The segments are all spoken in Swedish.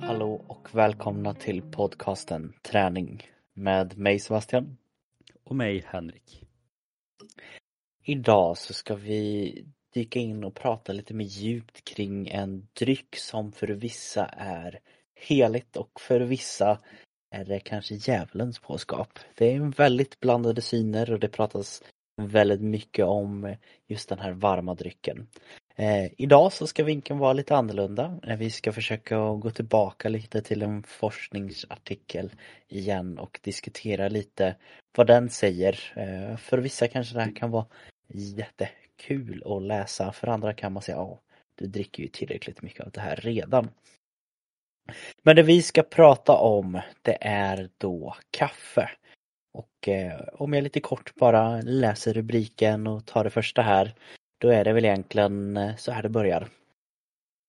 Hallå och välkomna till podcasten Träning med mig Sebastian. Och mig Henrik. Idag så ska vi dyka in och prata lite mer djupt kring en dryck som för vissa är heligt och för vissa är det kanske djävulens påskap. Det är väldigt blandade syner och det pratas väldigt mycket om just den här varma drycken. Eh, idag så ska vinkeln vara lite annorlunda. Eh, vi ska försöka gå tillbaka lite till en forskningsartikel igen och diskutera lite vad den säger. Eh, för vissa kanske det här kan vara jättekul att läsa, för andra kan man säga ja, du dricker ju tillräckligt mycket av det här redan. Men det vi ska prata om det är då kaffe. Och eh, om jag lite kort bara läser rubriken och tar det första här då är det väl egentligen eh, så här det börjar.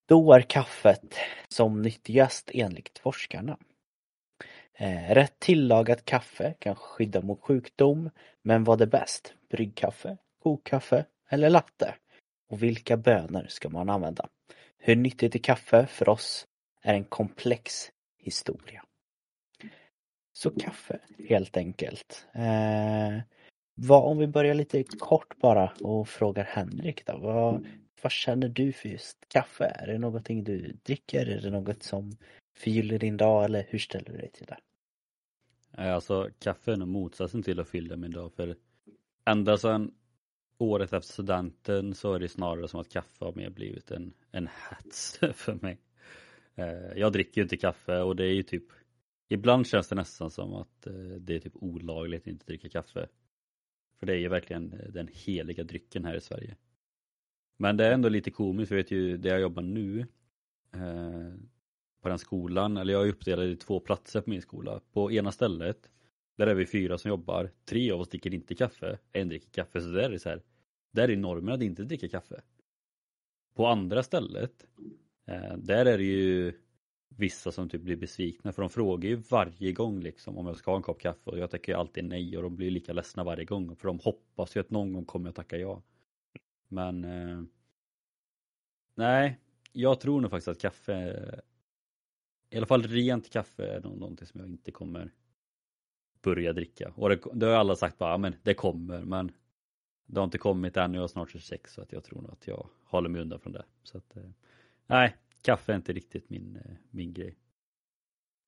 Då är kaffet som nyttigast enligt forskarna. Eh, rätt tillagat kaffe kan skydda mot sjukdom, men vad är bäst? Bryggkaffe, kokkaffe eller latte? Och vilka bönor ska man använda? Hur nyttigt är kaffe för oss är en komplex historia. Så kaffe, helt enkelt. Eh, vad, om vi börjar lite kort bara och frågar Henrik då. Vad, vad känner du för just kaffe? Är det någonting du dricker? Är det något som förgyller din dag eller hur ställer du dig till det? Alltså kaffe är nog motsatsen till att fylla min dag för ända sedan året efter studenten så är det snarare som att kaffe har mer blivit en, en hets för mig. Eh, jag dricker ju inte kaffe och det är ju typ Ibland känns det nästan som att eh, det är typ olagligt att inte dricka kaffe. För det är ju verkligen eh, den heliga drycken här i Sverige. Men det är ändå lite komiskt, för jag vet ju där jag jobbar nu eh, på den skolan, eller jag är uppdelad i två platser på min skola. På ena stället, där är vi fyra som jobbar, tre av oss dricker inte kaffe, en dricker kaffe, så där är det så här. Där är normen att inte dricka kaffe. På andra stället, Eh, där är det ju vissa som typ blir besvikna för de frågar ju varje gång liksom om jag ska ha en kopp kaffe och jag tackar ju alltid nej och de blir lika ledsna varje gång för de hoppas ju att någon gång kommer jag tacka ja. Men eh, nej, jag tror nog faktiskt att kaffe i alla fall rent kaffe är nog någonting som jag inte kommer börja dricka. Och det, det har alla sagt bara, men det kommer men det har inte kommit än, jag är snart 26 så att jag tror nog att jag håller mig undan från det. Så att, eh, nej, kaffe är inte riktigt min, eh, min grej.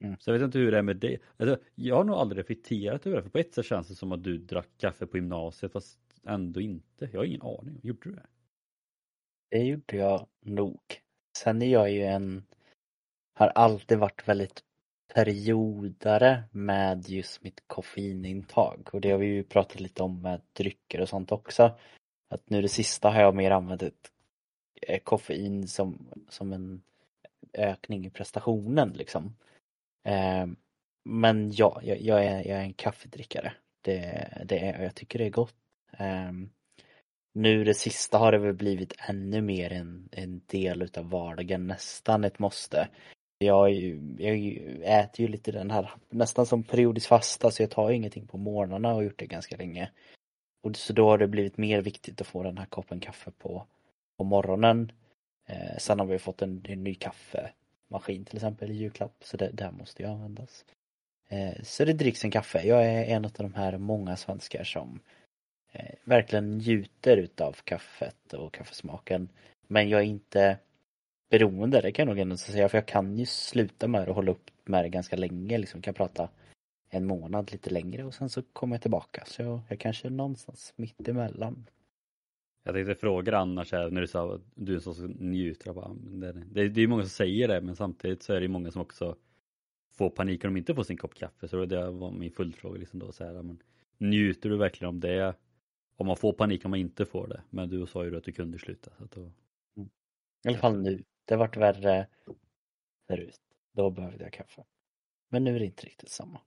Mm. Så jag vet inte hur det är med det. Alltså, jag har nog aldrig reflekterat över det, för på ett sätt känns det som att du drack kaffe på gymnasiet fast ändå inte. Jag har ingen aning. Gjorde du det? Det gjorde jag nog. Sen är jag ju en, har alltid varit väldigt periodare med just mitt koffeinintag och det har vi ju pratat lite om med drycker och sånt också. Att nu det sista har jag mer använt ett Eh, koffein som, som en ökning i prestationen liksom. Eh, men ja, jag, jag, är, jag är en kaffedrickare. Det, det är, jag tycker det är gott. Eh, nu det sista har det väl blivit ännu mer en, en del utav vardagen, nästan ett måste. Jag, jag äter ju lite den här, nästan som periodisk fasta, så jag tar ingenting på morgnarna och har gjort det ganska länge. Och så då har det blivit mer viktigt att få den här koppen kaffe på, på morgonen. Eh, sen har vi fått en, en, ny kaffemaskin till exempel i julklapp så det, där måste ju användas. Eh, så det dricks en kaffe. Jag är en av de här många svenskar som eh, verkligen njuter utav kaffet och kaffesmaken. Men jag är inte beroende, det kan jag nog ändå säga, för jag kan ju sluta med det och hålla upp med det ganska länge, liksom kan prata en månad lite längre och sen så kommer jag tillbaka. Så jag, jag kanske är någonstans mitt emellan. Jag tänkte fråga annars här, när du sa att du är en sån som njuter. Bara, det, det, det är många som säger det men samtidigt så är det många som också får panik om de inte får sin kopp kaffe. Så det var min följdfråga. Liksom då, så här, men, njuter du verkligen om det? Om man får panik om man inte får det. Men du sa ju att du kunde sluta. Så då... Mm. I alla fall nu. Det har varit värre förut. Då behövde jag kaffe. Men nu är det inte riktigt samma.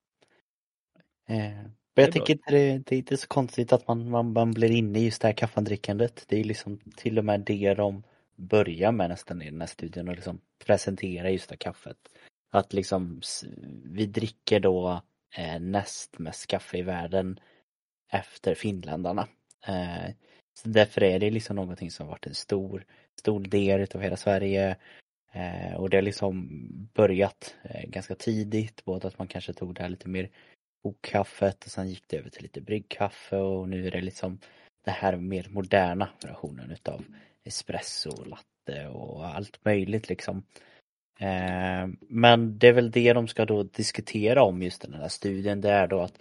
Eh, jag tycker inte det, det är inte så konstigt att man, man, man blir inne i just det här kaffedrickandet. Det är liksom till och med det de börjar med nästan i den här studien och liksom presentera just det här kaffet. Att liksom vi dricker då eh, näst mest kaffe i världen efter finländarna. Eh, så därför är det liksom någonting som varit en stor, stor del utav hela Sverige. Eh, och det har liksom börjat eh, ganska tidigt, både att man kanske tog det här lite mer kokkaffet och sen gick det över till lite bryggkaffe och nu är det liksom det här mer moderna versionen utav espresso, latte och allt möjligt liksom. Eh, men det är väl det de ska då diskutera om just den här studien, det är då att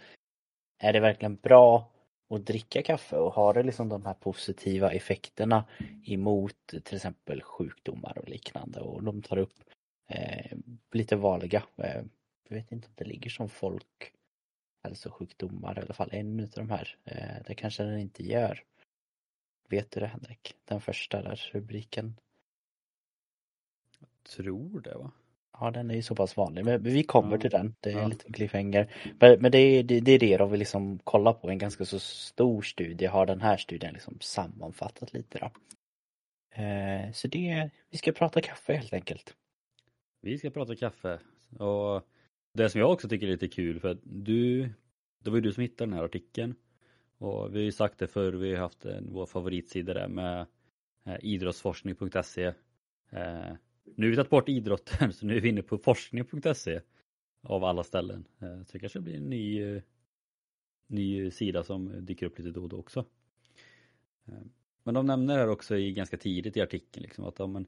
är det verkligen bra att dricka kaffe och har det liksom de här positiva effekterna emot till exempel sjukdomar och liknande och de tar upp eh, lite vanliga, eh, jag vet inte om det ligger som folk folkhälsosjukdomar i alla fall en utav de här, eh, det kanske den inte gör. Vet du det Henrik? Den första där rubriken. Jag tror det va? Ja den är ju så pass vanlig, men vi kommer till den. Det är ja. lite cliffhanger. Men, men det, är, det, det, är det de vill liksom kolla på, en ganska så stor studie har den här studien liksom sammanfattat lite då. Eh, så det, vi ska prata kaffe helt enkelt. Vi ska prata kaffe. Och det som jag också tycker är lite kul för att du, det var ju du som hittade den här artikeln. Och vi har ju sagt det förr, vi har haft en, vår favoritsida där med eh, idrottsforskning.se. Eh, nu har vi tagit bort idrotten så nu är vi inne på forskning.se av alla ställen. Eh, så det kanske blir en ny, eh, ny sida som dyker upp lite då och då också. Eh, men de nämner här också i ganska tidigt i artikeln liksom att ja, men,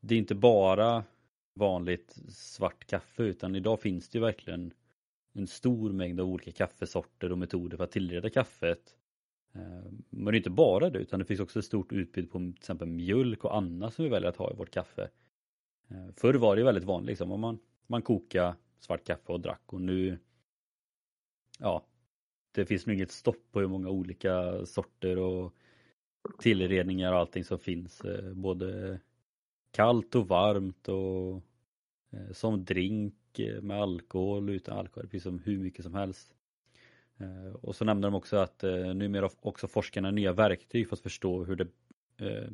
det är inte bara vanligt svart kaffe utan idag finns det ju verkligen en stor mängd av olika kaffesorter och metoder för att tillreda kaffet. Eh, men det är inte bara det utan det finns också ett stort utbud på till exempel mjölk och annat som vi väljer att ha i vårt kaffe. Eh, förr var det väldigt vanligt liksom, man, man kokade svart kaffe och drack och nu Ja Det finns nog inget stopp på hur många olika sorter och tillredningar och allting som finns eh, både kallt och varmt och eh, som drink eh, med alkohol utan alkohol, precis som hur mycket som helst. Eh, och så nämner de också att eh, numera också forskarna nya verktyg för att förstå hur det eh,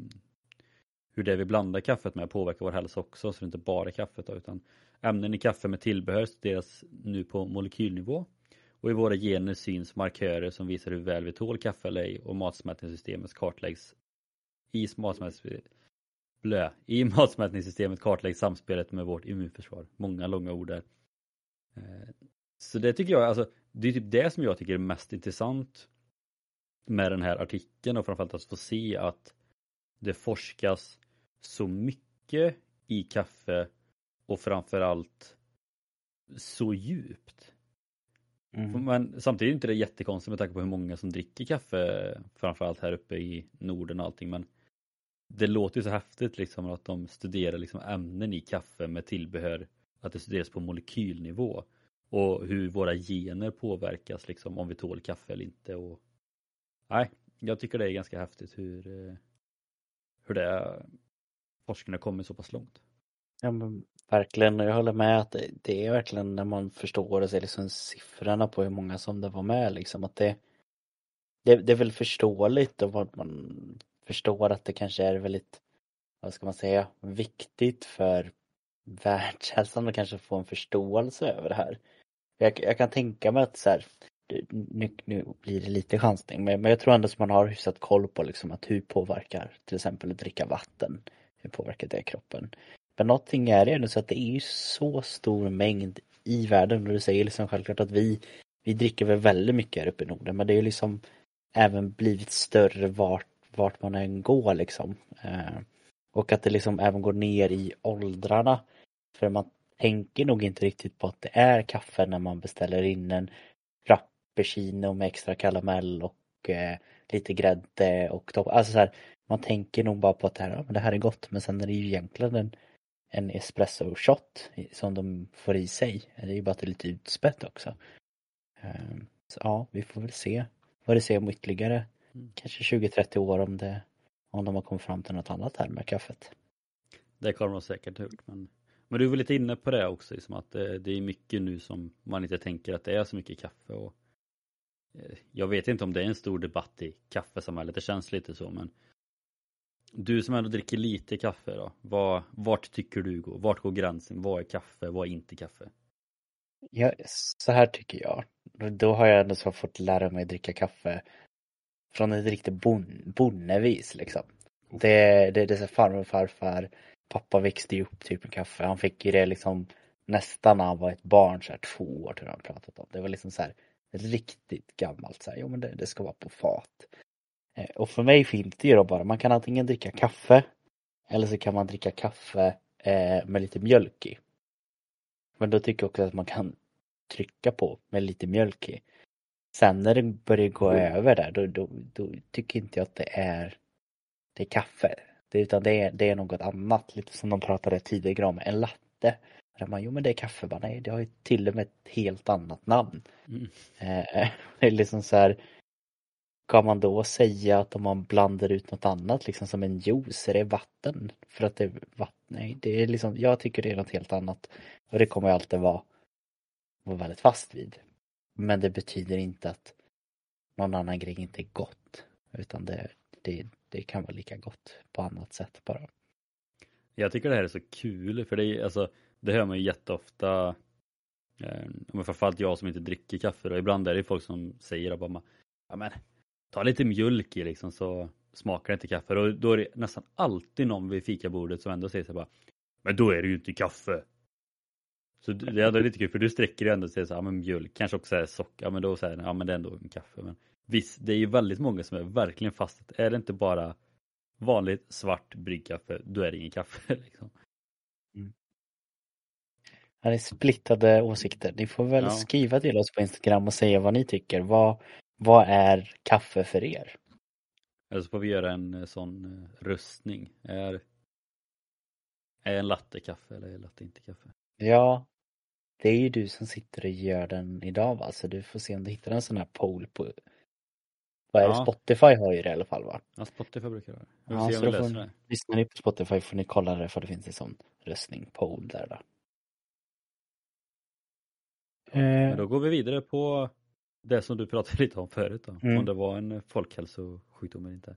hur det vi blandar kaffet med påverkar vår hälsa också, så det är inte bara kaffet då, utan ämnen i kaffe med tillbehör studeras nu på molekylnivå och i våra gener syns markörer som visar hur väl vi tål kaffe eller ej och matsmältningssystemet kartläggs i matsmältningssystemet. Blö. I matsmältningssystemet kartläggs samspelet med vårt immunförsvar. Många långa ord där. Så det tycker jag, alltså det är typ det som jag tycker är mest intressant med den här artikeln och framförallt att få se att det forskas så mycket i kaffe och framförallt så djupt. Mm. Men samtidigt är inte det jättekonstigt med tanke på hur många som dricker kaffe framförallt här uppe i Norden och allting men det låter ju så häftigt liksom att de studerar liksom ämnen i kaffe med tillbehör att det studeras på molekylnivå och hur våra gener påverkas liksom om vi tål kaffe eller inte. Och, nej, jag tycker det är ganska häftigt hur, eh, hur det är, forskningen har kommit så pass långt. Ja men verkligen, jag håller med att det, det är verkligen när man förstår och ser liksom siffrorna på hur många som det var med liksom att det, det, det är väl förståeligt och vad man förstår att det kanske är väldigt, vad ska man säga, viktigt för världshälsan att kanske få en förståelse över det här. Jag, jag kan tänka mig att så här, nu, nu blir det lite chansning, men, men jag tror ändå att man har hyfsat koll på liksom att hur påverkar till exempel att dricka vatten, hur påverkar det kroppen? Men någonting är det ju, så att det är ju så stor mängd i världen och du säger liksom självklart att vi, vi dricker väl väldigt mycket här uppe i Norden men det är ju liksom även blivit större vart, vart man än går liksom. Eh, och att det liksom även går ner i åldrarna. För man tänker nog inte riktigt på att det är kaffe när man beställer in en frappuccino med extra karamell och eh, lite grädde och topp. Alltså så här, man tänker nog bara på att det här, ja, men det här är gott men sen är det ju egentligen en, en espresso shot som de får i sig. Det är ju bara att det är lite utspätt också. Eh, så ja, vi får väl se vad det ser om ytterligare kanske 20-30 år om det om de har kommit fram till något annat här med kaffet. Det kommer de säkert gjort men men du var lite inne på det också, liksom att det, det, är mycket nu som man inte tänker att det är så mycket kaffe och eh, jag vet inte om det är en stor debatt i kaffesamhället, det känns lite så men Du som ändå dricker lite kaffe då, vad, vart tycker du går? Vart går gränsen? Vad är kaffe? Vad är inte kaffe? Ja, så här tycker jag. Då har jag ändå så fått lära mig dricka kaffe från ett riktigt bon, bonnevis liksom. Det, det, det är så farmor och farfar, pappa växte ju upp typ med kaffe. Han fick ju det liksom nästan när han var ett barn, så här två år tror jag han pratat om. Det var liksom så här riktigt gammalt så här, jo men det, det ska vara på fat. Eh, och för mig finns det ju då bara, man kan antingen dricka kaffe eller så kan man dricka kaffe eh, med lite mjölk i. Men då tycker jag också att man kan trycka på med lite mjölk i. Sen när det börjar gå över där, då, då, då tycker inte jag att det är, det är kaffe. Det, utan det är, det är något annat, lite som de pratade tidigare om, en latte. Där man, jo men det är kaffe, bara, nej det har ju till och med ett helt annat namn. Mm. Eh, det är liksom så här, Ska man då säga att om man blandar ut något annat liksom som en juice, är det vatten? För att det är vatten? Nej, det är liksom, jag tycker det är något helt annat. Och det kommer jag alltid vara, vara väldigt fast vid. Men det betyder inte att någon annan grej inte är gott. Utan det, det, det kan vara lika gott på annat sätt bara. Jag tycker det här är så kul för det är alltså Det hör man ju jätteofta eh, men Framförallt jag som inte dricker kaffe då. ibland är det folk som säger att bara Ja men Ta lite mjölk i liksom så smakar det inte kaffe och då är det nästan alltid någon vid fikabordet som ändå säger så bara Men då är det ju inte kaffe så det är lite kul för du sträcker dig ändå och säger så här, ja men mjölk kanske också är socker, ja men då säger ja men det är ändå en kaffe men Visst, det är ju väldigt många som är verkligen fast är det inte bara vanligt svart bryggkaffe, då är det ingen kaffe liksom. Mm. Ja, det är splittade åsikter. Ni får väl Ja. skriva till oss på Instagram och säga vad ni tycker. Vad, vad är kaffe för er? Eller så får vi göra en eh, sån eh, röstning. Är, är en latte kaffe eller är latte inte kaffe? Ja, det är ju du som sitter och gör den idag va? Så du får se om du hittar en sån här poll på vad är det? Ja. Spotify har ju det i alla fall va? Ja, Spotify brukar det. Ja, så då får ni, lyssnar ni på Spotify får ni kolla det för det finns en sån röstning, poll där då. Men Eh, då går vi vidare på det som du pratade lite om förut då. Mm. Om det var en folkhälsosjukdom eller inte.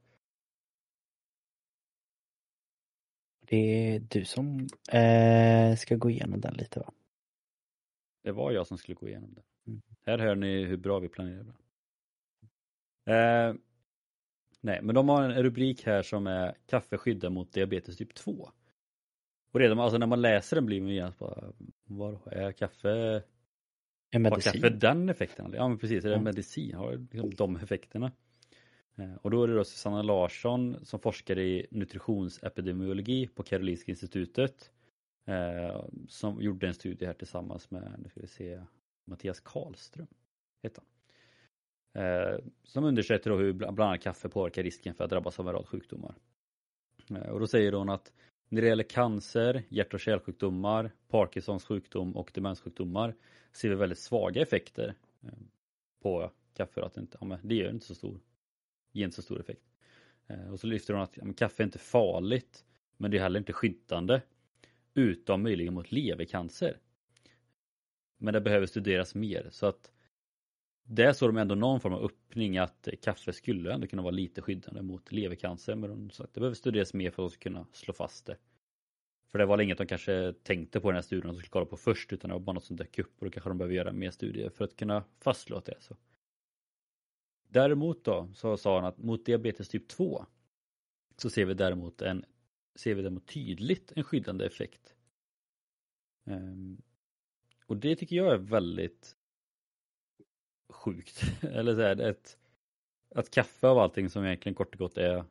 det är du som eh, ska gå igenom den lite va? Det var jag som skulle gå igenom det. Mm. Här hör ni hur bra vi planerar. Eh, nej, men de har en rubrik här som är Kaffe skyddar mot diabetes typ 2. Och redan alltså när man läser den blir man genast bara, vad är kaffe, En har medicin. kaffe den effekten? Ja men precis, är det Ja. medicin? Har liksom de effekterna? Eh, Och då är det då Susanna Larsson som forskar i nutritionsepidemiologi på Karolinska institutet eh, som gjorde en studie här tillsammans med, nu ska vi se, Mattias Karlström heter han. Eh, Som undersökte då hur bland annat kaffe påverkar risken för att drabbas av en rad sjukdomar. Eh, Och då säger hon att när det gäller cancer, hjärt och kärlsjukdomar, Parkinsons sjukdom och demenssjukdomar ser vi väldigt svaga effekter eh, på kaffe. Att det, inte, ja, men det gör inte så stor, ger inte så stor effekt. Eh, och så lyfter hon att ja, men kaffe är inte farligt men det är heller inte skyddande utom möjligen mot levercancer. Men det behöver studeras mer så att där såg de ändå någon form av öppning att kaffe skulle ändå kunna vara lite skyddande mot levercancer men de sa att det behöver studeras mer för att de ska kunna slå fast det. För det var väl inget de kanske tänkte på i den här studien att de skulle kolla på först utan det var bara något som dök upp och då kanske de behöver göra mer studier för att kunna fastslå att det är så. Däremot då så sa han att mot diabetes typ 2 så ser vi däremot en ser vi däremot tydligt en skyddande effekt. Ehm, och det tycker jag är väldigt sjukt. Eller så här, ett, att kaffe av allting som egentligen kort och gott är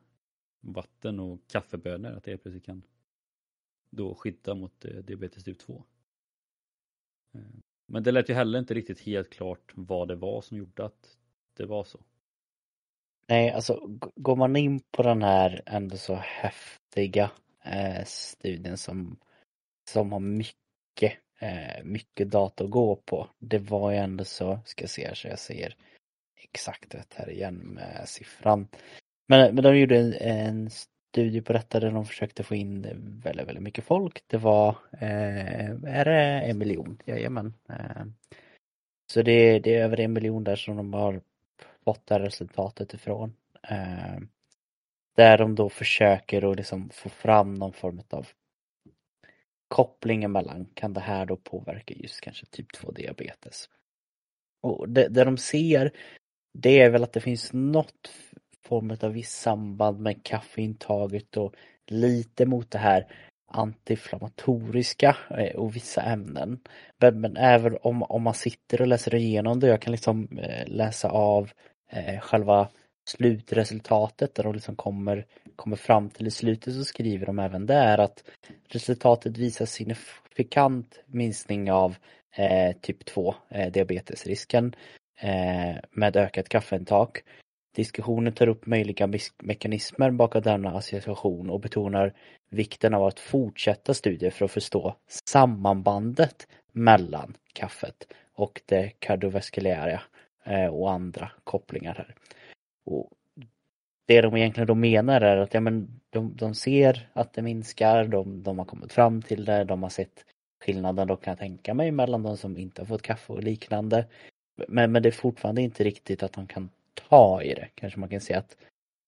vatten och kaffebönor, att det plötsligt kan då skydda mot eh, diabetes typ 2. Ehm, men det lät ju heller inte riktigt helt klart vad det var som gjorde att det var så. Nej, alltså går man in på den här ändå så häftiga eh, studien som, som har mycket, eh, mycket data att gå på. Det var ju ändå så, ska jag se här så jag ser exakt rätt här igen med siffran. Men, men de gjorde en, en studie på detta där de försökte få in väldigt, väldigt mycket folk. Det var, eh, är det en miljon? Jajamän. Eh, så det, det är över en miljon där som de har spotta det resultatet ifrån. Eh, där de då försöker att liksom få fram någon form av koppling mellan, Kan det här då påverka just kanske typ 2 diabetes? Och det, det de ser det är väl att det finns något form av visst samband med kaffeintaget och lite mot det här antiinflammatoriska eh, och vissa ämnen. Men, men, även om, om man sitter och läser igenom det, jag kan liksom eh, läsa av eh, själva slutresultatet där de liksom kommer, kommer fram till i slutet så skriver de även där att resultatet visar signifikant minskning av eh, typ 2 eh, diabetesrisken eh, med ökat kaffeintag. Diskussionen tar upp möjliga mekanismer bakom denna association och betonar vikten av att fortsätta studier för att förstå sammanbandet mellan kaffet och det kardiovaskulära Eh, och andra kopplingar här. Och det de egentligen då menar är att ja, men de, de ser att det minskar, de, de har kommit fram till det, de har sett skillnaden då kan jag tänka mig mellan de som inte har fått kaffe och liknande. Men, men det är fortfarande inte riktigt att de kan ta i det. Kanske man kan säga att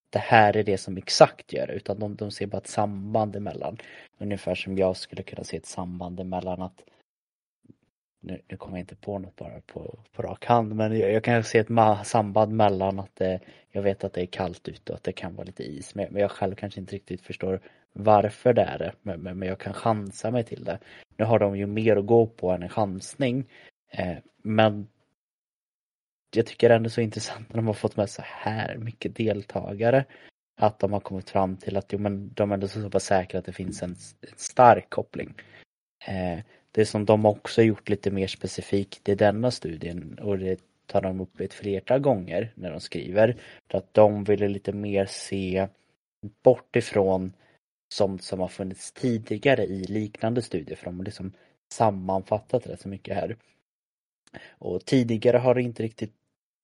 det här är det som exakt gör det, utan de, de ser bara ett samband emellan. Ungefär som jag skulle kunna se ett samband emellan att nu, nu kommer jag inte på något bara på, på rak hand, men jag, jag kan se ett samband mellan att det, jag vet att det är kallt ute och att det kan vara lite is, men, men jag själv kanske inte riktigt förstår varför det är det, men, men, men jag kan chansa mig till det. Nu har de ju mer att gå på än en chansning, eh, men jag tycker ändå så intressant när de har fått med så här mycket deltagare. Att de har kommit fram till att jo, men de är ändå så pass säkra att det finns en, en stark koppling. Eh, det som de också gjort lite mer specifikt i denna studien och det tar de upp ett flertal gånger när de skriver. Att de ville lite mer se bort ifrån sånt som har funnits tidigare i liknande studier för de har liksom sammanfattat rätt så mycket här. Och tidigare har det inte riktigt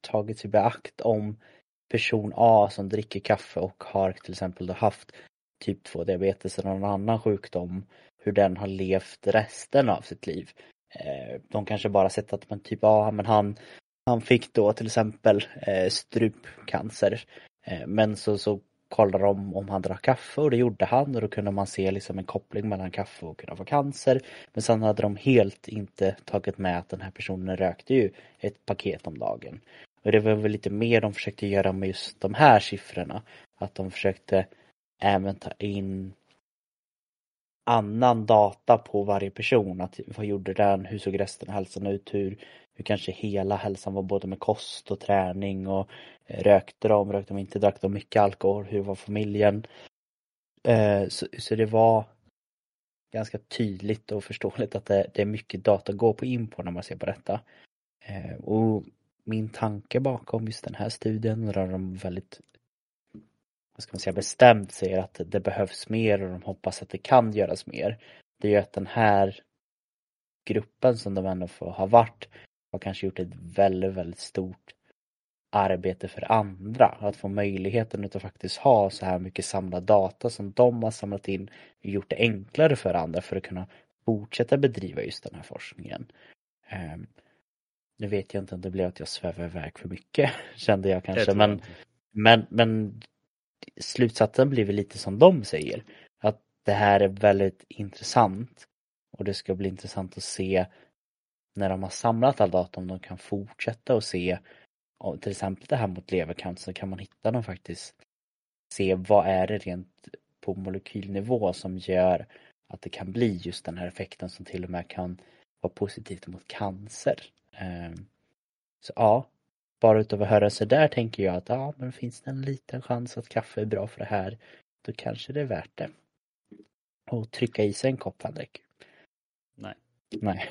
tagits i beakt om person A som dricker kaffe och har till exempel haft typ 2 diabetes eller någon annan sjukdom, hur den har levt resten av sitt liv. Eh, de kanske bara sett att man typ, ja men han, han fick då till exempel eh, strupcancer. Eh, men så, så kollade de om han drack kaffe och det gjorde han och då kunde man se liksom en koppling mellan kaffe och kunna få cancer. Men sen hade de helt inte tagit med att den här personen rökte ju ett paket om dagen. Och det var väl lite mer de försökte göra med just de här siffrorna. Att de försökte även ta in annan data på varje person. Att, vad gjorde den? Hur såg resten av hälsan ut? Hur, hur kanske hela hälsan var både med kost och träning och eh, rökte de, rökte de inte, drack de mycket alkohol? Hur var familjen? Eh, så, så, det var ganska tydligt och förståeligt att det, det, är mycket data att gå på in på när man ser på detta. Eh, och min tanke bakom just den här studien där de väldigt vad ska man säga, bestämt säger att det behövs mer och de hoppas att det kan göras mer. Det är ju att den här gruppen som de ändå får ha varit har kanske gjort ett väldigt, väldigt stort arbete för andra. Att få möjligheten att faktiskt ha så här mycket samlad data som de har samlat in och gjort det enklare för andra för att kunna fortsätta bedriva just den här forskningen. Ehm, nu vet jag inte om det blev att jag svävar iväg för mycket, kände jag kanske. Men, men, men slutsatsen blir väl lite som de säger. Att det här är väldigt intressant. Och det ska bli intressant att se när de har samlat all data om de kan fortsätta och se och till exempel det här mot levercancer kan man hitta dem faktiskt se vad är det rent på molekylnivå som gör att det kan bli just den här effekten som till och med kan vara positivt mot cancer. Ehm, så ja, bara utav att höra sig där tänker jag att ja, men finns det en liten chans att kaffe är bra för det här, då kanske det är värt det. Och trycka i sig en kopp Henrik. Nej. Nej.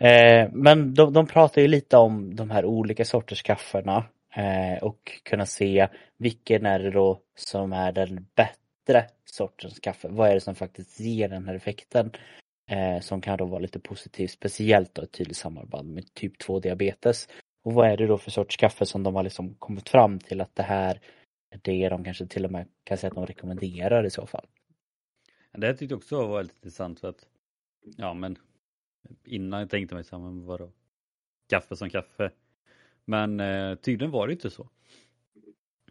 eh, men de, de pratar ju lite om de här olika sorters kafferna eh, och kunna se vilken är det då som är den bättre sortens kaffe. Vad är det som faktiskt ger den här effekten? eh, som kan då vara lite positivt, speciellt då ett tydligt samband med typ 2 diabetes. Och vad är det då för sorts kaffe som de har liksom kommit fram till att det här är det de kanske till och med kan säga att de rekommenderar i så fall? Det här tyckte jag också var lite intressant för att ja men innan jag tänkte mig samman vadå kaffe som kaffe. Men eh, tydligen var det inte så.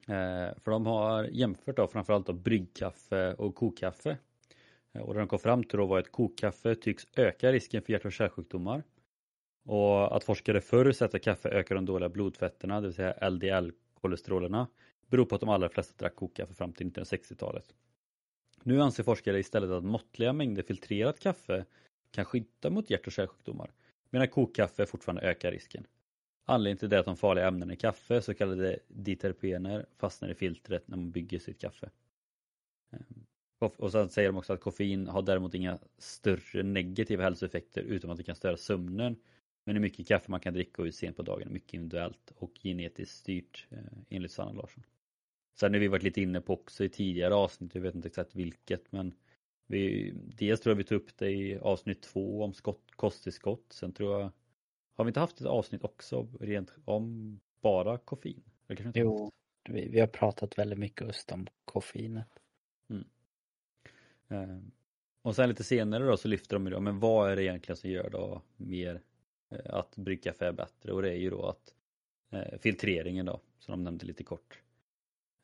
Eh, för de har jämfört då framförallt då bryggkaffe och kokkaffe. Eh, och det de kom fram till då var att kokkaffe tycks öka risken för hjärt och kärlsjukdomar. Och att forskare förr sett att kaffe ökar de dåliga blodfetterna, det vill säga LDL-kolesterolerna, beror på att de allra flesta drack kokkaffe fram till 1960-talet. Nu anser forskare istället att måttliga mängder filtrerat kaffe kan skydda mot hjärt och kärlsjukdomar, medan kokkaffe fortfarande ökar risken. Anledningen till det är att de farliga ämnena i kaffe, så kallade diterpener, fastnar i filtret när man bygger sitt kaffe. Ehm, och sen säger de också att koffein har däremot inga större negativa hälsoeffekter utom att det kan störa sömnen. Men hur mycket kaffe man kan dricka och hur sent på dagen mycket individuellt och genetiskt styrt eh, enligt Sanna Larsson. Sen har vi varit lite inne på också i tidigare avsnitt, jag vet inte exakt vilket men vi, dels tror jag vi tog upp det i avsnitt två om skott, kosttillskott. Sen tror jag, har vi inte haft ett avsnitt också rent om bara koffein? jo, vi, vi, har pratat väldigt mycket just om koffeinet. Mm. Eh, och sen lite senare då så lyfter de ju men vad är det egentligen som gör då mer Eh, att bryggkaffe är bättre? Och det är ju då att eh, filtreringen då, som de nämnde lite kort.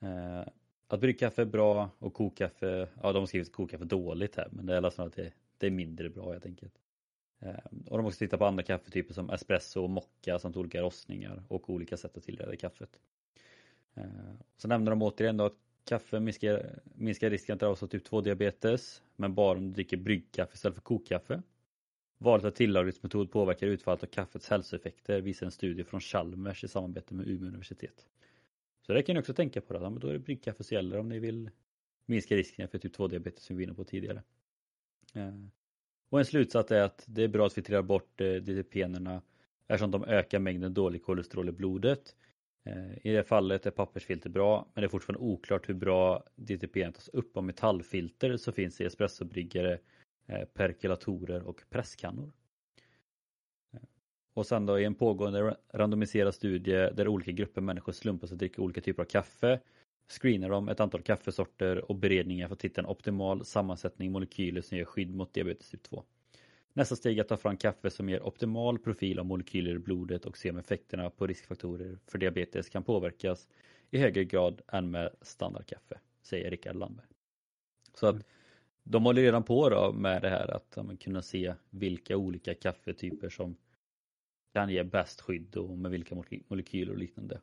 Eh, att bryggkaffe är bra och kokkaffe, ja de har skrivit kokkaffe dåligt här men det är alltså att det, det är mindre bra helt enkelt. Eh, och de också tittat på andra kaffetyper som espresso och mocka samt olika rostningar och olika sätt att tillreda kaffet. Eh, så nämner de återigen då att kaffe minskar, minskar risken att drabbas av typ 2 diabetes men bara om du dricker bryggkaffe istället för kokkaffe. Valet av tillagningsmetod påverkar utfallet av kaffets hälsoeffekter visar en studie från Chalmers i samarbete med Umeå universitet. Så det kan ni också tänka på. Då, ja, men då är det bryggkaffe som gäller om ni vill minska risken för typ 2-diabetes som vi var inne på tidigare. Eh, och en slutsats är att det är bra att filtrera bort eh, DTP-erna eftersom de ökar mängden dålig kolesterol i blodet. Eh, I det fallet är pappersfilter bra men det är fortfarande oklart hur bra DTP tas upp av metallfilter som finns i espressobryggare, Eh, perkulatorer och presskannor. Eh, och sen då i en pågående randomiserad studie där olika grupper människor slumpas att dricka olika typer av kaffe screenar de ett antal kaffesorter och beredningar för att hitta en optimal sammansättning molekyler som ger skydd mot diabetes typ 2. Nästa steg är att ta fram kaffe som ger optimal profil av molekyler i blodet och se om effekterna på riskfaktorer för diabetes kan påverkas i högre grad än med standardkaffe, säger Rickard Landberg. Så att mm de håller redan på då med det här att ja, kunna se vilka olika kaffetyper som kan ge bäst skydd och med vilka molekyler och liknande.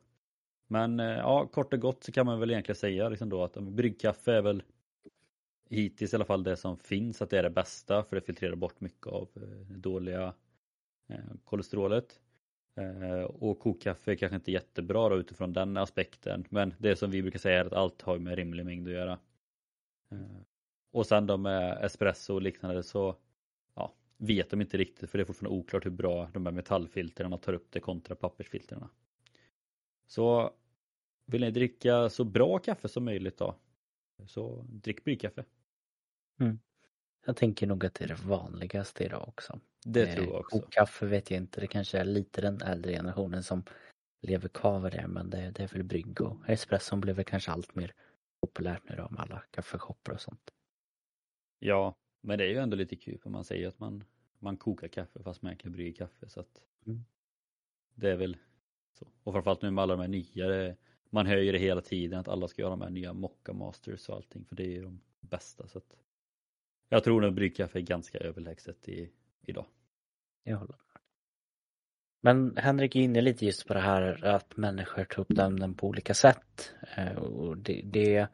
Men eh, ja, kort och gott så kan man väl egentligen säga liksom då att bryggkaffe är väl hittills i alla fall det som finns att det är det bästa för det filtrerar bort mycket av eh, det dåliga eh, kolesterolet. Eh, och kokkaffe är kanske inte jättebra då utifrån den aspekten men det som vi brukar säga är att allt har med rimlig mängd att göra. Och sen då med espresso och liknande så vet de inte riktigt för det är fortfarande oklart hur bra de här metallfilterna tar upp det kontra pappersfilterna. Så vill ni dricka så bra kaffe som möjligt då, så drick bryggkaffe. Mm. Jag tänker nog att det är det vanligaste idag också. Det eh, tror jag också. kaffe vet jag inte, det kanske är lite den äldre generationen som lever kvar det men det, det är väl brygg och espresson blev väl kanske allt mer populärt nu då med alla kaffeshoppar och sånt. Ja, men det är ju ändå lite kul för man säger att man, man kokar kaffe fast man egentligen brygger kaffe så att mm. det är väl så. Och framförallt nu med alla de här nya, man hör ju det hela tiden att alla ska göra de här nya Mocca Masters och allting för det är ju de bästa så att jag tror nog bryggkaffe är ganska överlägset i, idag. Jag håller med. Men Henrik är inne lite just på det här att människor tar upp ämnen på olika sätt. Eh, och det, det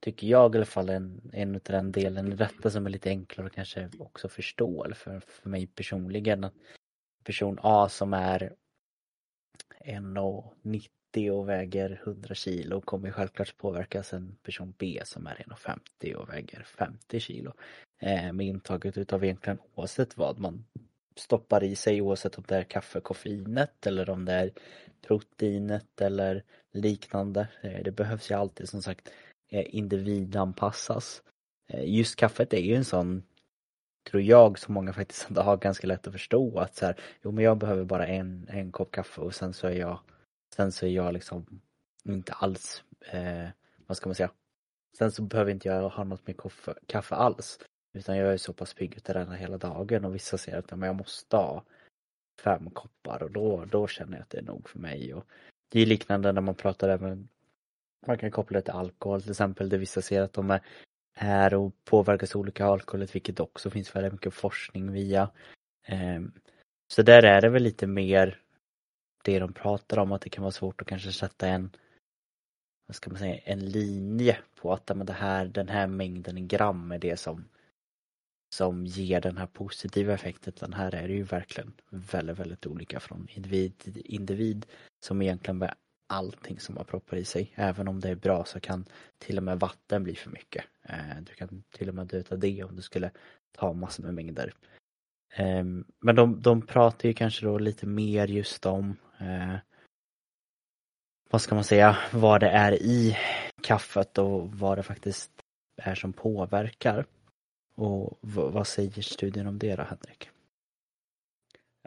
tycker jag i alla fall, en, en av den delen i detta som är lite enklare och kanske också förstå för, för mig personligen. Att person A som är 1,90 och väger 100 kilo kommer självklart påverkas en person B som är 1,50 och väger 50 kilo. Eh, med intaget utav egentligen oavsett vad man stoppar i sig oavsett om det är kaffekoffeinet eller om det är proteinet eller liknande. Eh, det behövs ju alltid som sagt Eh, individanpassas. Eh, just kaffet är ju en sån, tror jag, som många faktiskt har ganska lätt att förstå att så här, jo men jag behöver bara en, en kopp kaffe och sen så är jag, sen så är jag liksom inte alls, eh, vad ska man säga, sen så behöver inte jag ha något med kaffe, kaffe alls. Utan jag är så pass pigg utav den hela dagen och vissa säger att men jag måste ha fem koppar och då, då känner jag att det är nog för mig. Och det är liknande när man pratar även man kan koppla det till alkohol till exempel, där vissa ser att de är, är och påverkas olika av alkoholet, vilket också finns väldigt mycket forskning via. Ehm, så där är det väl lite mer det de pratar om, att det kan vara svårt att kanske sätta en vad ska man säga, en linje på att men det här, den här mängden gram är det som som ger den här positiva effekten. Den här är det ju verkligen väldigt, väldigt olika från individ till individ som egentligen allting som man proppar i sig. Även om det är bra så kan till och med vatten bli för mycket. Eh, du kan till och med dö av det om du skulle ta massor med mängder. Ehm, men de, de pratar ju kanske då lite mer just om eh, vad ska man säga, vad det är i kaffet och vad det faktiskt är som påverkar. Och vad säger studien om det då, Henrik?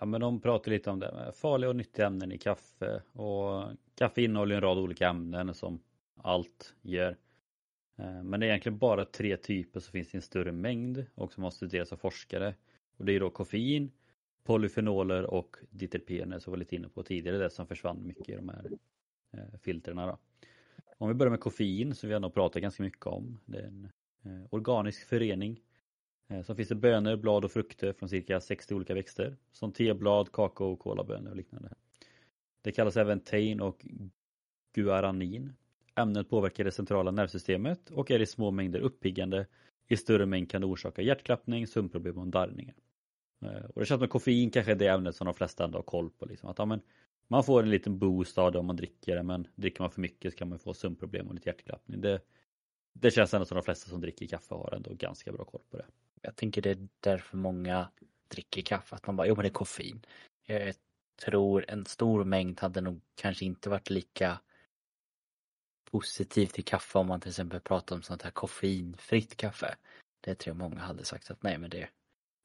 Ja men de pratar lite om det med farliga och nyttiga ämnen i kaffe och kaffe innehåller en rad olika ämnen som allt gör. Eh, men det är egentligen bara tre typer som finns i en större mängd och som har studerats av forskare. Och det är då koffein, polyfenoler och diterpener som vi var lite inne på tidigare, det som försvann mycket i de här eh, filtrerna. Om vi börjar med koffein som vi ändå pratat ganska mycket om. Det är en eh, organisk förening Eh, så finns det bönor, blad och frukter från cirka 60 olika växter som teblad, kakao, kolabönor och liknande. Det kallas även tein och guaranin. Ämnet påverkar det centrala nervsystemet och är i små mängder uppiggande. I större mängd kan det orsaka hjärtklappning, sömnproblem och darrningar. Eh, och det känns som koffein kanske är det ämnet som de flesta ändå har koll på. Liksom. Att, ja, men man får en liten boost av det om man dricker det men dricker man för mycket så kan man få sömnproblem och lite hjärtklappning. Det, det känns ändå som de flesta som dricker kaffe har ändå ganska bra koll på det. Jag tänker det är därför många dricker kaffe, att man bara, jo men det är koffein. Jag tror en stor mängd hade nog kanske inte varit lika positiv till kaffe om man till exempel pratar om sånt här koffeinfritt kaffe. Det tror jag många hade sagt att nej men det,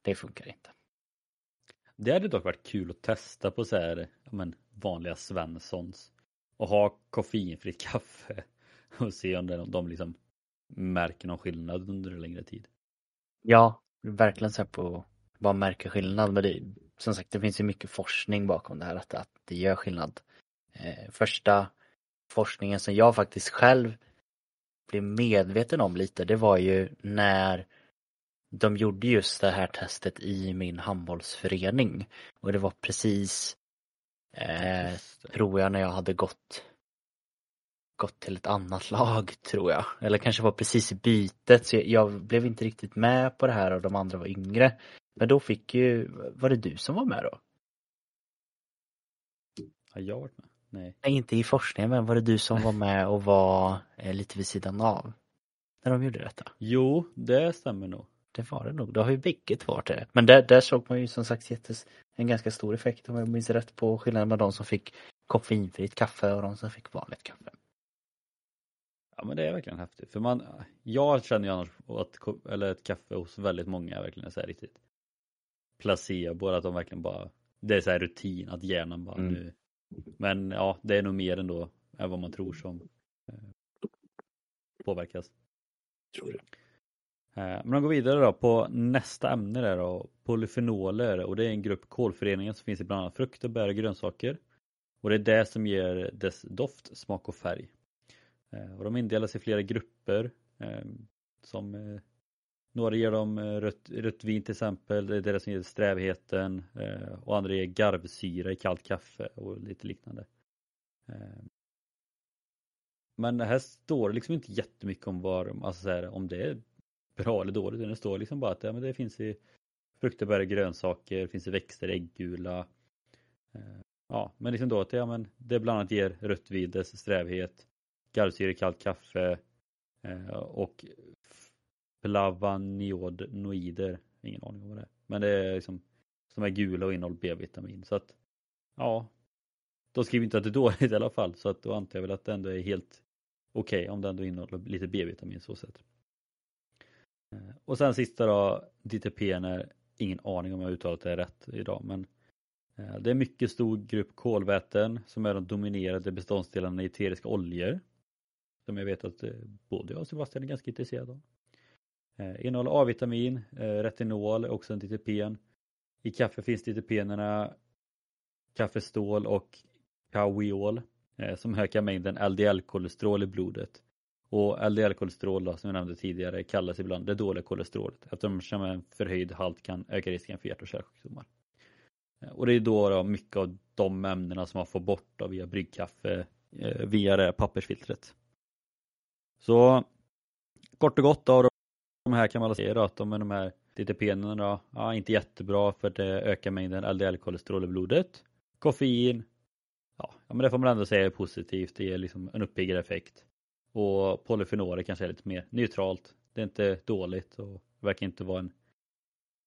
det funkar inte. Det hade dock varit kul att testa på så här, men, vanliga Svenssons och ha koffeinfritt kaffe och se om de, de liksom märker någon skillnad under en längre tid. Ja, verkligen så på vad märker skillnad. Men det, som sagt, det finns ju mycket forskning bakom det här att, att det gör skillnad. Eh, första forskningen som jag faktiskt själv blev medveten om lite, det var ju när de gjorde just det här testet i min handbollsförening. Och det var precis, eh, tror jag, när jag hade gått gått till ett annat lag tror jag. Eller kanske var precis i bytet så jag blev inte riktigt med på det här och de andra var yngre. Men då fick ju, var det du som var med då? Har jag varit med? Nej. Nej, inte i forskningen men var det du som var med och var eh, lite vid sidan av? När de gjorde detta? Jo, det stämmer nog. Det var det nog. Då har ju bägge två varit det. Men där, där såg man ju som sagt jättes, en ganska stor effekt om jag minns rätt på skillnaden med de som fick koffeinfritt kaffe och de som fick vanligt kaffe. Ja men det är verkligen häftigt. För man, jag känner ju annars att eller ett kaffe hos väldigt många är verkligen så här riktigt placebo, att de verkligen bara, det är så här rutin att hjärnan bara mm. nu. Men ja, det är nog mer ändå än vad man tror som eh, påverkas. Tror det. Eh, men de går vidare då på nästa ämne där då, polyfenoler och det är en grupp kolföreningar som finns i bland annat frukter, bär och grönsaker. Och det är det som ger dess doft, smak och färg. Eh, och de indelas i flera grupper eh, som eh, några ger dem eh, rött, rött vin till exempel, det är det som ger strävheten eh, och andra ger garvsyra i kallt kaffe och lite liknande. Men här står det liksom inte jättemycket om var, alltså så här, om det är bra eller dåligt. Det står liksom bara att ja, men det finns i frukter, bär, och grönsaker, Det finns i växter, äggula. Ja, men liksom då att ja, men det bland annat ger rött vin dess strävhet garvsyra i kallt kaffe eh, och flavanoider. Ingen aning om vad det är. Men det är liksom som är gula och innehåller B-vitamin. Så att ja, de skriver inte att det är dåligt i alla fall. Så att då antar jag väl att det ändå är helt okej okay, om det ändå innehåller lite B-vitamin så sätt. Eh, och sen sista då, DTPN ingen aning om jag uttalat det rätt idag men eh, det är mycket stor grupp kolväten som är de dominerande beståndsdelarna i eteriska oljor. Som jag vet att eh, både jag och Sebastian är ganska intresserade av. Eh, innehåller A-vitamin, eh, retinol, också en DTPn. I kaffe finns DTPnerna kaffestål och kawiol. eh, som ökar mängden LDL-kolesterol i blodet. Och LDL-kolesterol som jag nämnde tidigare kallas ibland det dåliga kolesterolet eftersom en förhöjd halt kan öka risken för hjärt och kärlsjukdomar. Eh, och det är då, då mycket av de ämnena som man får bort då via bryggkaffe eh, via det pappersfiltret. Så kort och gott då, de här kan man säga att de, de här DTP-erna då, ja, inte jättebra för det ökar mängden LDL-kolesterol i blodet. Koffein, ja, men det får man ändå säga är positivt, det ger liksom en uppiggande effekt. Och polyfenoler kanske är lite mer neutralt. Det är inte dåligt och verkar inte vara en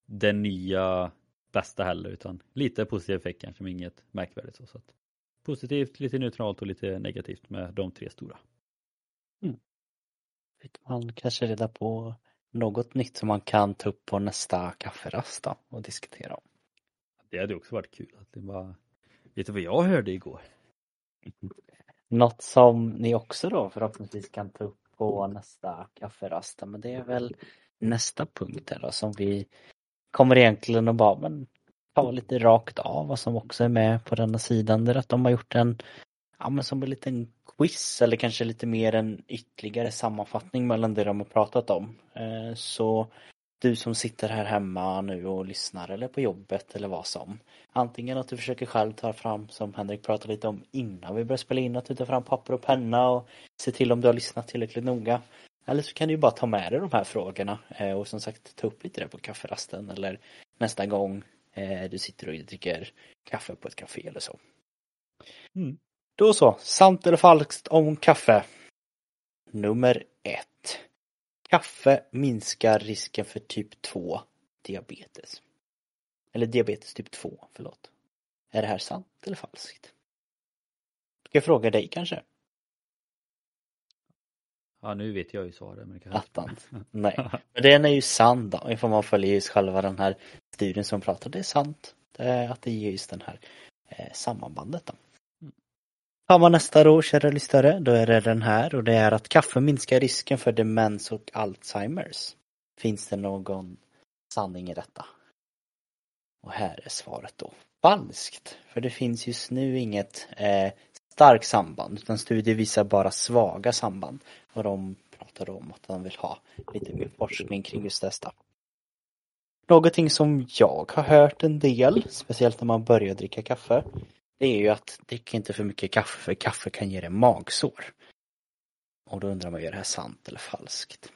den nya bästa heller utan lite positiv effekt kanske men inget märkvärdigt. Så, så att positivt, lite neutralt och lite negativt med de tre stora. Mm. Fick man kanske reda på något nytt som man kan ta upp på nästa kafferast då och diskutera om? Det hade också varit kul. Att det bara... Vet du vad jag hörde igår? Något som ni också då förhoppningsvis kan ta upp på nästa kafferast, men det är väl nästa punkt här då som vi kommer egentligen att bara men, ta lite rakt av vad som också är med på denna sidan. Det är att de har gjort en, ja men som en liten quiz eller kanske lite mer en ytterligare sammanfattning mellan det de har pratat om. Eh, så du som sitter här hemma nu och lyssnar eller på jobbet eller vad som. Antingen att du försöker själv ta fram, som Henrik pratade lite om innan vi börjar spela in, att du tar fram papper och penna och se till om du har lyssnat tillräckligt noga. Eller så kan du ju bara ta med dig de här frågorna eh, och som sagt ta upp lite det på kafferasten eller nästa gång eh, du sitter och dricker kaffe på ett café eller så. Mm. Då så, sant eller falskt om kaffe. Nummer ett. Kaffe minskar risken för typ 2 diabetes. Eller diabetes typ 2, förlåt. Är det här sant eller falskt? Ska jag fråga dig kanske? Ja, nu vet jag ju svaret. Men kanske... Attans. Nej, men den är ju sann då, ifall man följer just själva den här studien som pratar. Det är sant det är att det ger just den här eh, sammanbandet då. Tar man nästa då, kära lyssnare, då är det den här och det är att kaffe minskar risken för demens och Alzheimers. Finns det någon sanning i detta? Och här är svaret då falskt. För det finns just nu inget eh, starkt samband utan studier visar bara svaga samband. Och de pratar om att de vill ha lite mer forskning kring just detta. Någonting som jag har hört en del, speciellt när man börjar dricka kaffe, det är ju att drick inte för mycket kaffe för kaffe kan ge dig magsår. Och då undrar man, är det här sant eller falskt?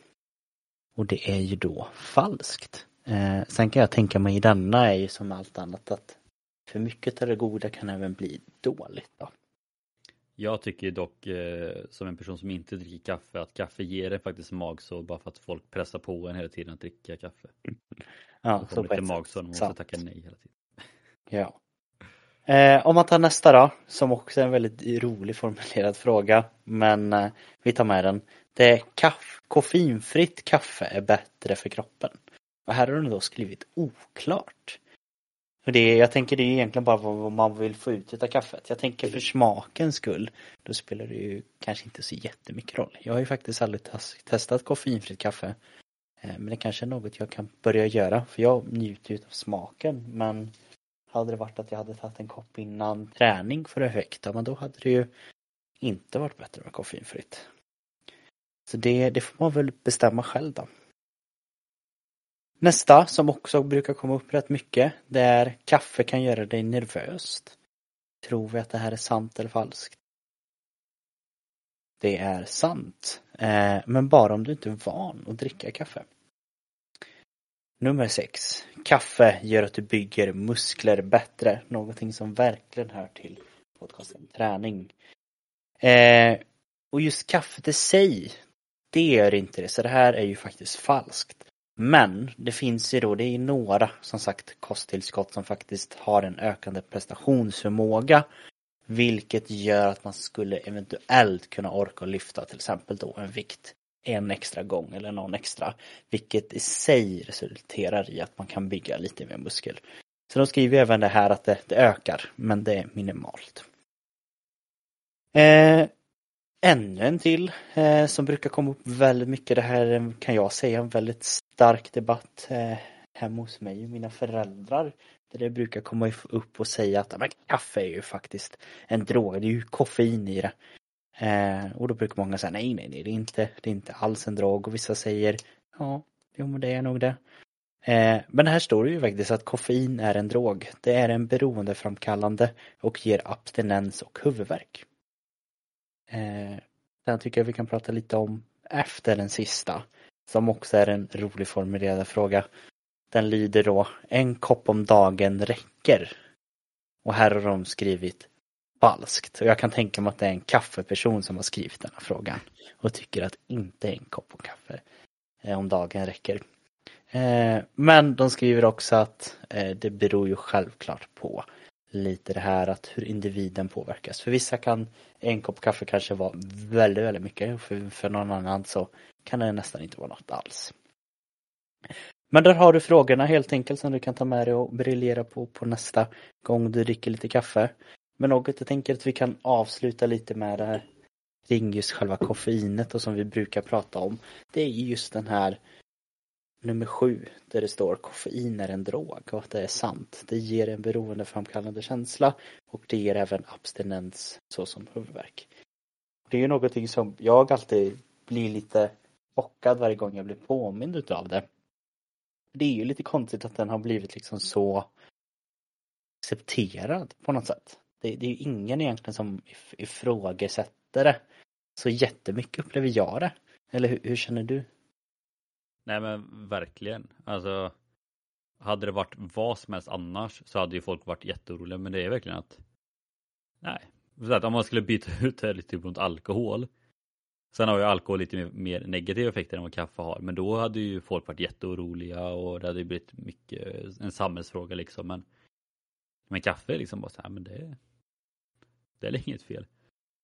Och det är ju då falskt. Eh, sen kan jag tänka mig i denna är ju som allt annat att för mycket av det goda kan även bli dåligt. Då. Jag tycker dock eh, som en person som inte dricker kaffe att kaffe ger en faktiskt magsår bara för att folk pressar på en hela tiden att dricka kaffe. Ja, så på ett magsår man måste tacka nej hela tiden. Ja. Eh, om man tar nästa då, som också är en väldigt rolig formulerad fråga, men eh, vi tar med den. Det är kaff, koffeinfritt kaffe är bättre för kroppen. Och här har de då skrivit oklart. Och det, jag tänker det är egentligen bara vad man vill få ut av kaffet. Jag tänker för smakens skull, då spelar det ju kanske inte så jättemycket roll. Jag har ju faktiskt aldrig testat koffeinfritt kaffe. Eh, men det kanske är något jag kan börja göra, för jag njuter ju av smaken. Men hade det varit att jag hade tagit en kopp innan träning för effekt, men då hade det ju inte varit bättre med koffeinfritt. Så det, det får man väl bestämma själv då. Nästa som också brukar komma upp rätt mycket, det är kaffe kan göra dig nervöst. Tror vi att det här är sant eller falskt? Det är sant, eh, men bara om du inte är van att dricka kaffe. Nummer 6. Kaffe gör att du bygger muskler bättre. Någonting som verkligen hör till podcasten träning. Eh, och just kaffet i sig, det gör inte det. Så det här är ju faktiskt falskt. Men det finns ju då, det är några som sagt kosttillskott som faktiskt har en ökande prestationsförmåga. Vilket gör att man skulle eventuellt kunna orka lyfta till exempel då en vikt en extra gång eller någon extra. Vilket i sig resulterar i att man kan bygga lite mer muskel. Så de skriver även det här att det, det ökar, men det är minimalt. Eh, ännu en till eh, som brukar komma upp väldigt mycket. Det här eh, kan jag säga en väldigt stark debatt eh, hemma hos mig och mina föräldrar. det brukar komma upp och säga att men, kaffe är ju faktiskt en drog, det är ju koffein i det. Eh, och då brukar många säga nej, nej, nej, det är inte, det är inte alls en drog och vissa säger ja, jo men det är nog det. Eh, men här står det ju faktiskt att koffein är en drog. Det är en beroendeframkallande och ger abstinens och huvudvärk. Eh, den tycker jag vi kan prata lite om efter den sista. Som också är en rolig formulerad fråga. Den lyder då, en kopp om dagen räcker. Och här har de skrivit falskt. Och jag kan tänka mig att det är en kaffeperson som har skrivit den här frågan. Och tycker att inte en kopp kaffe eh, om dagen räcker. Eh, men de skriver också att eh, det beror ju självklart på lite det här att hur individen påverkas. För vissa kan en kopp kaffe kanske vara väldigt, väldigt mycket. För, för någon annan så kan det nästan inte vara något alls. Men där har du frågorna helt enkelt som du kan ta med dig och briljera på på nästa gång du dricker lite kaffe. Men något jag tänker att vi kan avsluta lite med det här kring just själva koffeinet och som vi brukar prata om. Det är just den här nummer sju där det står koffein är en drog och att det är sant. Det ger en beroendeframkallande känsla och det ger även abstinens såsom huvudvärk. Det är ju någonting som jag alltid blir lite chockad varje gång jag blir påmind utav det. Det är ju lite konstigt att den har blivit liksom så accepterad på något sätt. Det, det är ju ingen egentligen som ifrågasätter det så jättemycket upplever jag det. Eller hur, hur känner du? Nej men verkligen. Alltså hade det varit vad som helst annars så hade ju folk varit jätteoroliga men det är verkligen att nej. Om man skulle byta ut det lite mot alkohol Sen har ju alkohol lite mer, mer negativa effekter än vad kaffe har men då hade ju folk varit jätteoroliga och det hade blivit mycket en samhällsfråga liksom men Men kaffe är liksom bara så här men det det är inget fel.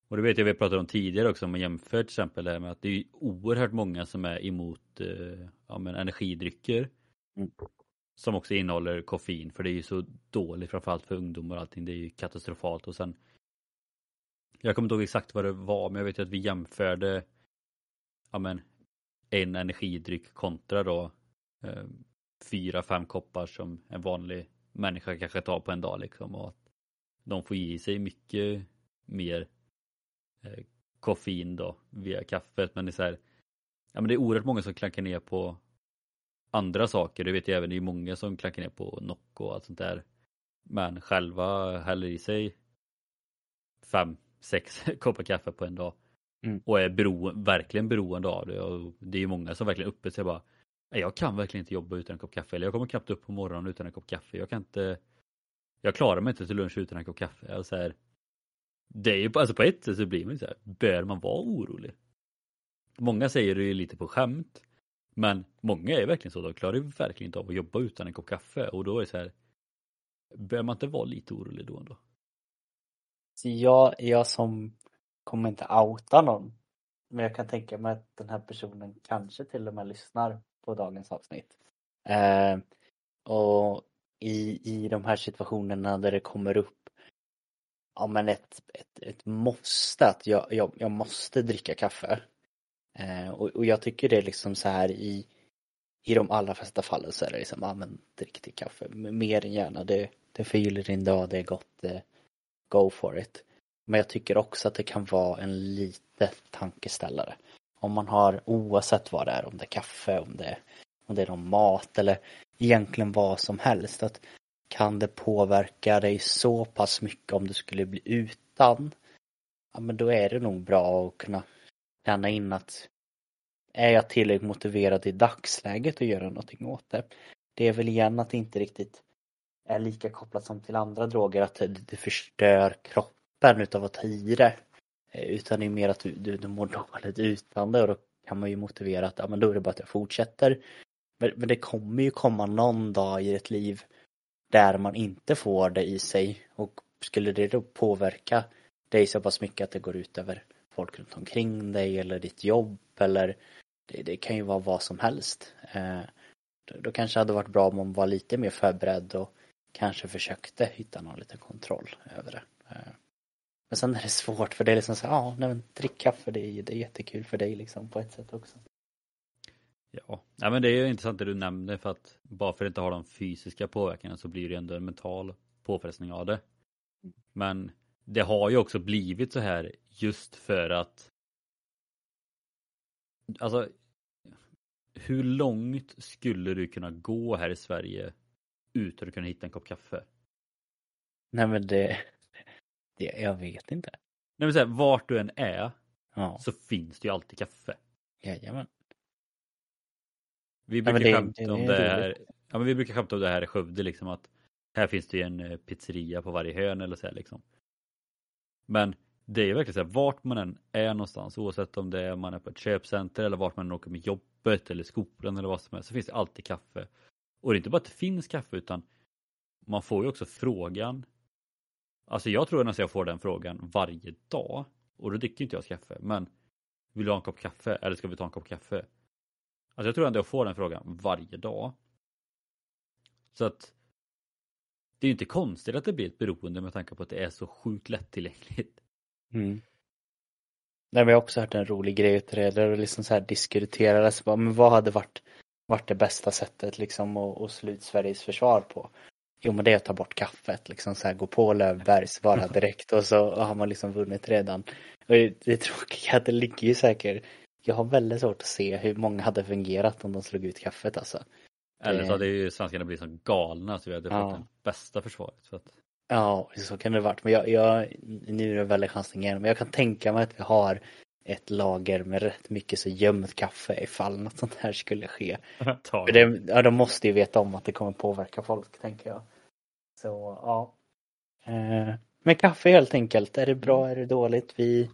Och det vet jag vi pratade om tidigare också om man jämför till exempel det här med att det är oerhört många som är emot eh, ja, men energidrycker. Mm. Som också innehåller koffein för det är ju så dåligt framförallt för ungdomar och allting. Det är ju katastrofalt och sen Jag kommer inte ihåg exakt vad det var men jag vet att vi jämförde Ja men en energidryck kontra då eh, fyra, fem koppar som en vanlig människa kanske tar på en dag liksom och att de får i sig mycket mer eh, koffein då via kaffet men det är så här, ja men det är oerhört många som klankar ner på andra saker, det vet jag även, det är många som klankar ner på Nocco och allt sånt där. Men själva häller i sig fem, sex koppar kaffe på en dag. Mm. Och är bero, verkligen beroende av det. Och det är många som verkligen uppe sig bara Jag kan verkligen inte jobba utan en kopp kaffe. Eller jag kommer knappt upp på morgonen utan en kopp kaffe. Jag kan inte jag klarar mig inte till lunch utan en kopp kaffe. Och så här, det är ju alltså på ett sätt så blir man ju så här, bör man vara orolig? Många säger det ju lite på skämt. Men många är verkligen så, de klarar ju verkligen inte av att jobba utan en kopp kaffe och då är det så här, bör man inte vara lite orolig då ändå? Jag, jag som kommer inte outa någon, men jag kan tänka mig att den här personen kanske till och med lyssnar på dagens avsnitt. Eh, och i, i de här situationerna där det kommer upp ja, men ett, ett, ett måste, att jag, jag, jag måste dricka kaffe. Eh, och, och jag tycker det är liksom så här i, i de allra flesta fallen så är det liksom, ja men drick ditt kaffe, mer än gärna, det, det förgyller din dag, det är gott, eh, go for it. Men jag tycker också att det kan vara en lite tankeställare. Om man har, oavsett vad det är, om det är kaffe, om det, om det är någon mat eller egentligen vad som helst, att kan det påverka dig så pass mycket om du skulle bli utan? Ja men då är det nog bra att kunna känna in att är jag tillräckligt motiverad i dagsläget att göra någonting åt det? Det är väl igen att det inte riktigt är lika kopplat som till andra droger att det förstör kroppen utav att ta i det. Eh, utan det är mer att du, du, du mår dåligt utan det och då kan man ju motivera att ja, men då är det bara att jag fortsätter. Men, men det kommer ju komma någon dag i ett liv där man inte får det i sig och skulle det då påverka dig så pass mycket att det går ut över folk runt omkring dig eller ditt jobb eller det, det kan ju vara vad som helst. Eh, då, då kanske det hade varit bra om man var lite mer förberedd och kanske försökte hitta någon liten kontroll över det. Eh, men sen är det svårt för det är liksom så ja, nej men drick kaffe det är, det är jättekul för dig liksom på ett sätt också. Ja. ja, men det är ju intressant det du nämner för att bara för att inte ha de fysiska påverkningarna så blir det ändå en mental påfrestning av det. Men det har ju också blivit så här just för att Alltså hur långt skulle du kunna gå här i Sverige utan att kunna hitta en kopp kaffe? Nej men det, det jag vet inte. Nej men så här, vart du än är Ja, så finns det ju alltid kaffe. jajamän. Vi Ja, brukar det- skämta det om det roligt. här. Ja, men vi brukar skämta om det här i Skövde liksom att här finns det ju en eh, pizzeria på varje hörn eller så här liksom. Men det är ju verkligen så här vart man än är någonstans oavsett om det är man är på ett köpcenter eller vart man än åker med jobbet eller skolan eller vad som helst så finns det alltid kaffe. Och det är inte bara att det finns kaffe utan man får ju också frågan. Alltså jag tror nästan jag får den frågan varje dag och då dricker inte jag kaffe men vill du ha en kopp kaffe eller ska vi ta en kopp kaffe? Alltså jag tror ändå jag får den frågan varje dag. Så att det är ju inte konstigt att det blir ett beroende med tanke på att det är så sjukt lättillgängligt. Mm. Nej, men jag har också hört en rolig grej där och liksom så här diskuterades bara, men vad hade varit, varit det bästa sättet liksom att, att slå ut Sveriges försvar på? Jo men det är att ta bort kaffet, liksom så här gå på Löfberg, svara direkt och så har man liksom vunnit redan. Och det det tråkiga är att det ligger ju säkert, jag har väldigt svårt att se hur många hade fungerat om de slog ut kaffet alltså. Eller så Det- hade ju svenskarna blivit så galna så vi hade Ja. fått det bästa försvaret. Så att, Ja, så kan det varit. Men jag, jag, nu är det väldigt chansning igen, men jag kan tänka mig att vi har ett lager med rätt mycket så gömt kaffe ifall något sånt här skulle ske. För det, ja, de måste ju veta om att det kommer påverka folk, tänker jag. Så, ja. Eh, men kaffe helt enkelt, är det bra, är det dåligt? Vi,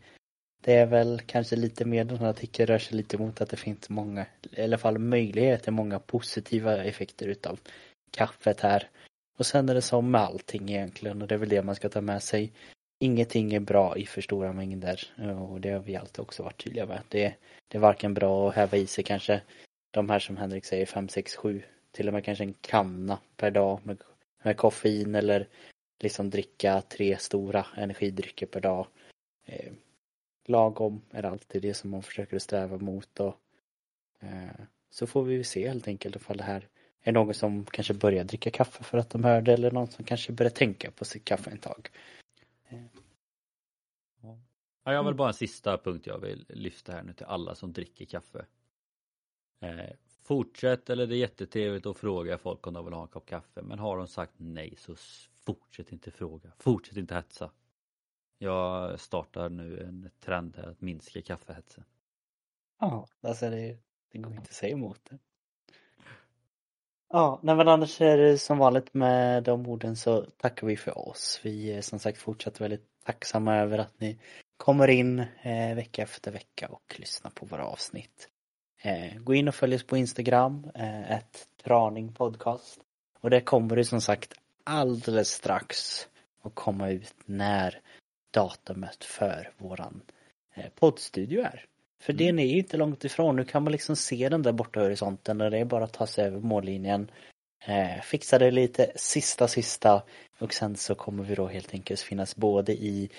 det är väl kanske lite mer, den här artikeln rör sig lite mot att det finns många, i alla fall möjligheter, många positiva effekter utav kaffet här. Och sen är det som med allting egentligen och det är väl det man ska ta med sig. Ingenting är bra i för stora mängder och det har vi alltid också varit tydliga med. Det, det är varken bra att häva i sig kanske de här som Henrik säger 5, 6, 7 till och med kanske en kanna per dag med, med koffein eller liksom dricka tre stora energidrycker per dag. Eh, Lagom är alltid det som man försöker sträva mot och eh, så får vi se helt enkelt ifall det här är någon som kanske börjar dricka kaffe för att de hör det eller någon som kanske börjar tänka på sitt kaffeintag. Ja, jag har väl bara en sista punkt jag vill lyfta här nu till alla som dricker kaffe. Eh, fortsätt, eller det är jättetrevligt att fråga folk om de vill ha en kopp kaffe. Men har de sagt nej så fortsätt inte fråga. Fortsätt inte hetsa. Jag startar nu en trend här att minska kaffehetsen. Ja, alltså det, det går inte att säga emot det. Ja, nej men annars är det som vanligt med de orden så tackar vi för oss. Vi är som sagt fortsatt väldigt tacksamma över att ni kommer in eh, vecka efter vecka och lyssnar på våra avsnitt. Eh, gå in och följ oss på Instagram, eh, ett traning podcast. Och det kommer det som sagt alldeles strax att komma ut när datumet för våran eh, poddstudio är. För Mm. den är ju inte långt ifrån. Nu kan man liksom se den där borta horisonten och det är bara att ta sig över mållinjen. Eh, fixa det lite sista sista och sen så kommer vi då helt enkelt finnas både i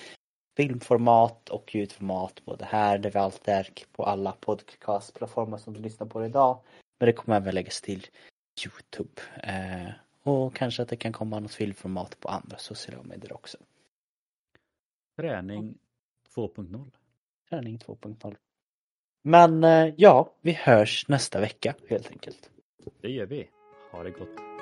filmformat och ljudformat både här där vi alltid är på alla podcastplattformar som du lyssnar på idag. Men det kommer även läggas till Youtube. Eh, och kanske att det kan komma något filmformat på andra sociala medier också. Träning 2.0. Träning 2.0. Men eh, ja, vi hörs nästa vecka helt enkelt. Det gör vi. Ha det gott.